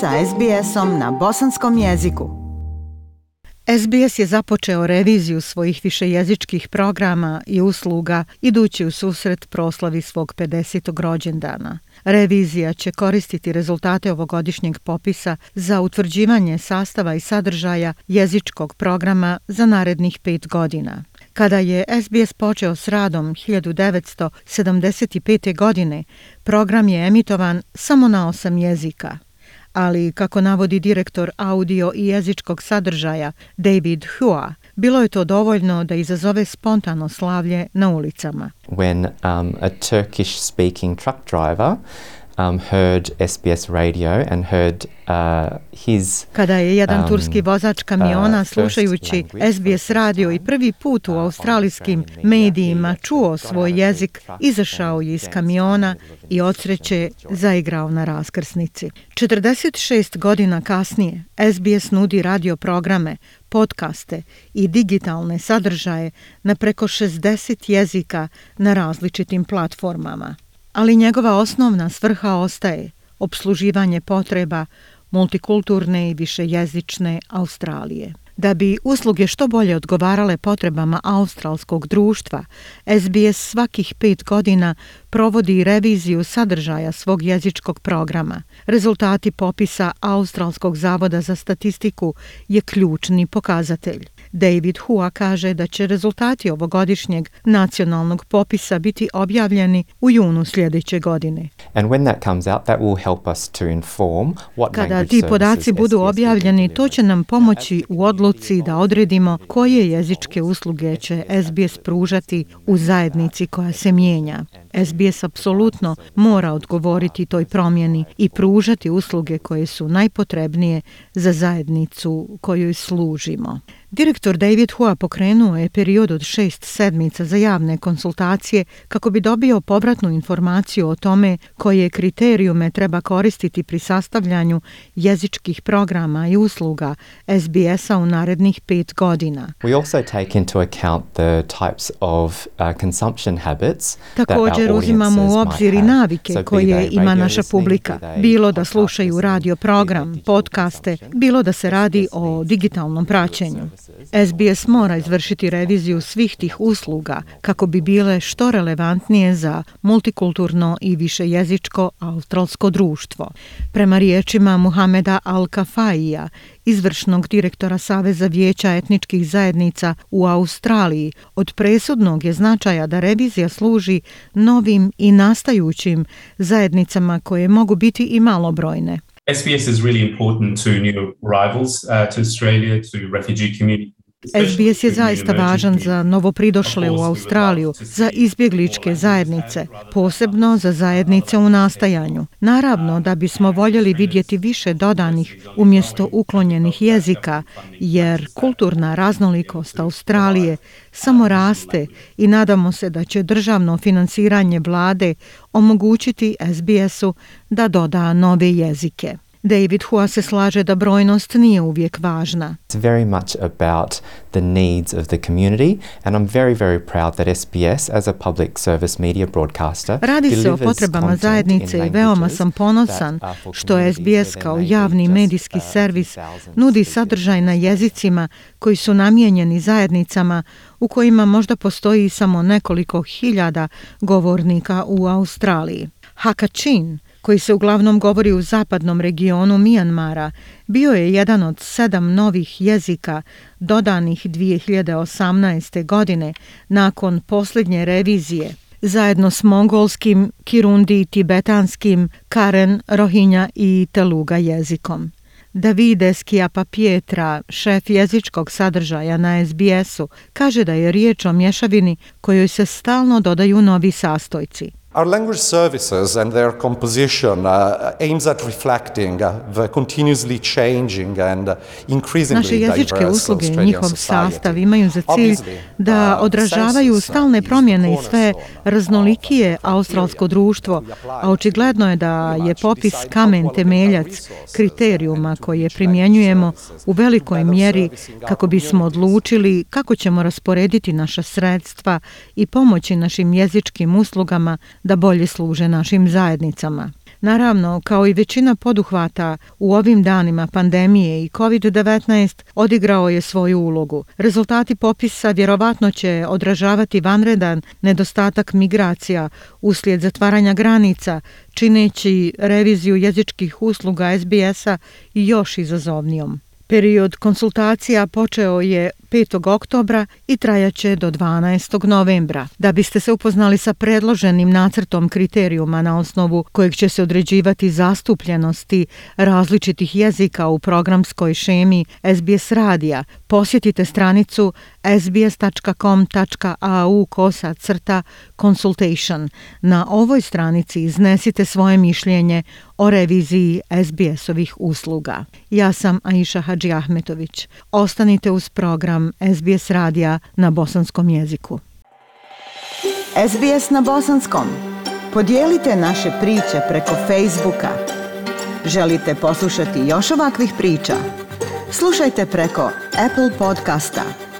sa SBS-om na bosanskom jeziku. SBS je započeo reviziju svojih višejezičkih programa i usluga idući u susret proslavi svog 50. rođendana. Revizija će koristiti rezultate ovogodišnjeg popisa za utvrđivanje sastava i sadržaja jezičkog programa za narednih pet godina. Kada je SBS počeo s radom 1975. godine, program je emitovan samo na osam jezika. Ali, kako navodi direktor audio i jezičkog sadržaja David Hua, bilo je to dovoljno da izazove spontano slavlje na ulicama. When um, a Turkish-speaking truck driver um, heard SBS radio and heard uh, his Kada je jedan um, turski vozač kamiona uh, slušajući first language, SBS radio i prvi put u australijskim medijima čuo svoj jezik, izašao je iz kamiona i od sreće zaigrao na raskrsnici. 46 godina kasnije SBS nudi radio programe, podcaste i digitalne sadržaje na preko 60 jezika na različitim platformama ali njegova osnovna svrha ostaje obsluživanje potreba multikulturne i višejezične Australije. Da bi usluge što bolje odgovarale potrebama australskog društva, SBS svakih pet godina provodi reviziju sadržaja svog jezičkog programa. Rezultati popisa Australskog zavoda za statistiku je ključni pokazatelj. David Hua kaže da će rezultati ovogodišnjeg nacionalnog popisa biti objavljeni u junu sljedeće godine. And when that comes out, that will help us to inform what Kada ti podaci budu objavljeni, to će nam pomoći u odluci da odredimo koje jezičke usluge će SBS pružati u zajednici koja se mijenja. SBS apsolutno mora odgovoriti toj promjeni i pružati usluge koje su najpotrebnije za zajednicu kojoj služimo. Direktor David Hua pokrenuo je period od šest sedmica za javne konsultacije kako bi dobio povratnu informaciju o tome koje kriterijume treba koristiti pri sastavljanju jezičkih programa i usluga SBS-a u narednih pet godina. We also take into account the types of uh, consumption habits that our Također uzimamo u obzir i navike koje ima naša publika, bilo da slušaju radio program, podcaste, bilo da se radi o digitalnom praćenju. SBS mora izvršiti reviziju svih tih usluga kako bi bile što relevantnije za multikulturno i višejezičko australsko društvo. Prema riječima Muhameda Al-Kafaija, izvršnog direktora Saveza vijeća etničkih zajednica u Australiji, od presudnog je značaja da revizija služi novim i nastajućim zajednicama koje mogu biti i malobrojne. SBS is really important to new arrivals uh, to Australia, to refugee community. SBS je zaista važan za novopridošle u Australiju, za izbjegličke zajednice, posebno za zajednice u nastajanju. Naravno da bismo voljeli vidjeti više dodanih umjesto uklonjenih jezika, jer kulturna raznolikost Australije samo raste i nadamo se da će državno finansiranje vlade omogućiti SBS-u da doda nove jezike. David Hua se slaže da brojnost nije uvijek važna. It's very much about the needs of the community, and I'm very, very proud that SBS, as a public service media broadcaster, Radi se o potrebama zajednice i veoma sam ponosan što SBS kao javni medijski servis 2000 nudi sadržaj na jezicima koji su namijenjeni zajednicama u kojima možda postoji samo nekoliko hiljada govornika u Australiji. Hakachin, koji se uglavnom govori u zapadnom regionu Mijanmara, bio je jedan od sedam novih jezika dodanih 2018. godine nakon posljednje revizije, zajedno s mongolskim, kirundi, tibetanskim, karen, rohinja i teluga jezikom. Davide Skijapa Pietra, šef jezičkog sadržaja na SBS-u, kaže da je riječ o mješavini kojoj se stalno dodaju novi sastojci. Our language services and their composition uh, aims at reflecting uh, the continuously changing and uh, increasingly Naše jezičke diverse usluge i njihov society. sastav imaju za cilj da uh, odražavaju stalne promjene i sve raznolikije australsko društvo, a očigledno je da je popis kamen temeljac kriterijuma koje primjenjujemo u velikoj mjeri kako bismo odlučili kako ćemo rasporediti naša sredstva i pomoći našim jezičkim uslugama da bolje služe našim zajednicama. Naravno, kao i većina poduhvata u ovim danima pandemije i COVID-19 odigrao je svoju ulogu. Rezultati popisa vjerovatno će odražavati vanredan nedostatak migracija uslijed zatvaranja granica, čineći reviziju jezičkih usluga SBS-a još izazovnijom. Period konsultacija počeo je 5. oktobra i trajaće do 12. novembra. Da biste se upoznali sa predloženim nacrtom kriterijuma na osnovu kojeg će se određivati zastupljenosti različitih jezika u programskoj šemi SBS radija, posjetite stranicu sbs.com.au kosa crta consultation. Na ovoj stranici iznesite svoje mišljenje o reviziji SBS-ovih usluga. Ja sam Aisha Hadži Ahmetović. Ostanite uz program SBS radija na bosanskom jeziku. SBS na bosanskom. Podijelite naše priče preko Facebooka. Želite poslušati još ovakvih priča? Slušajte preko Apple podcasta,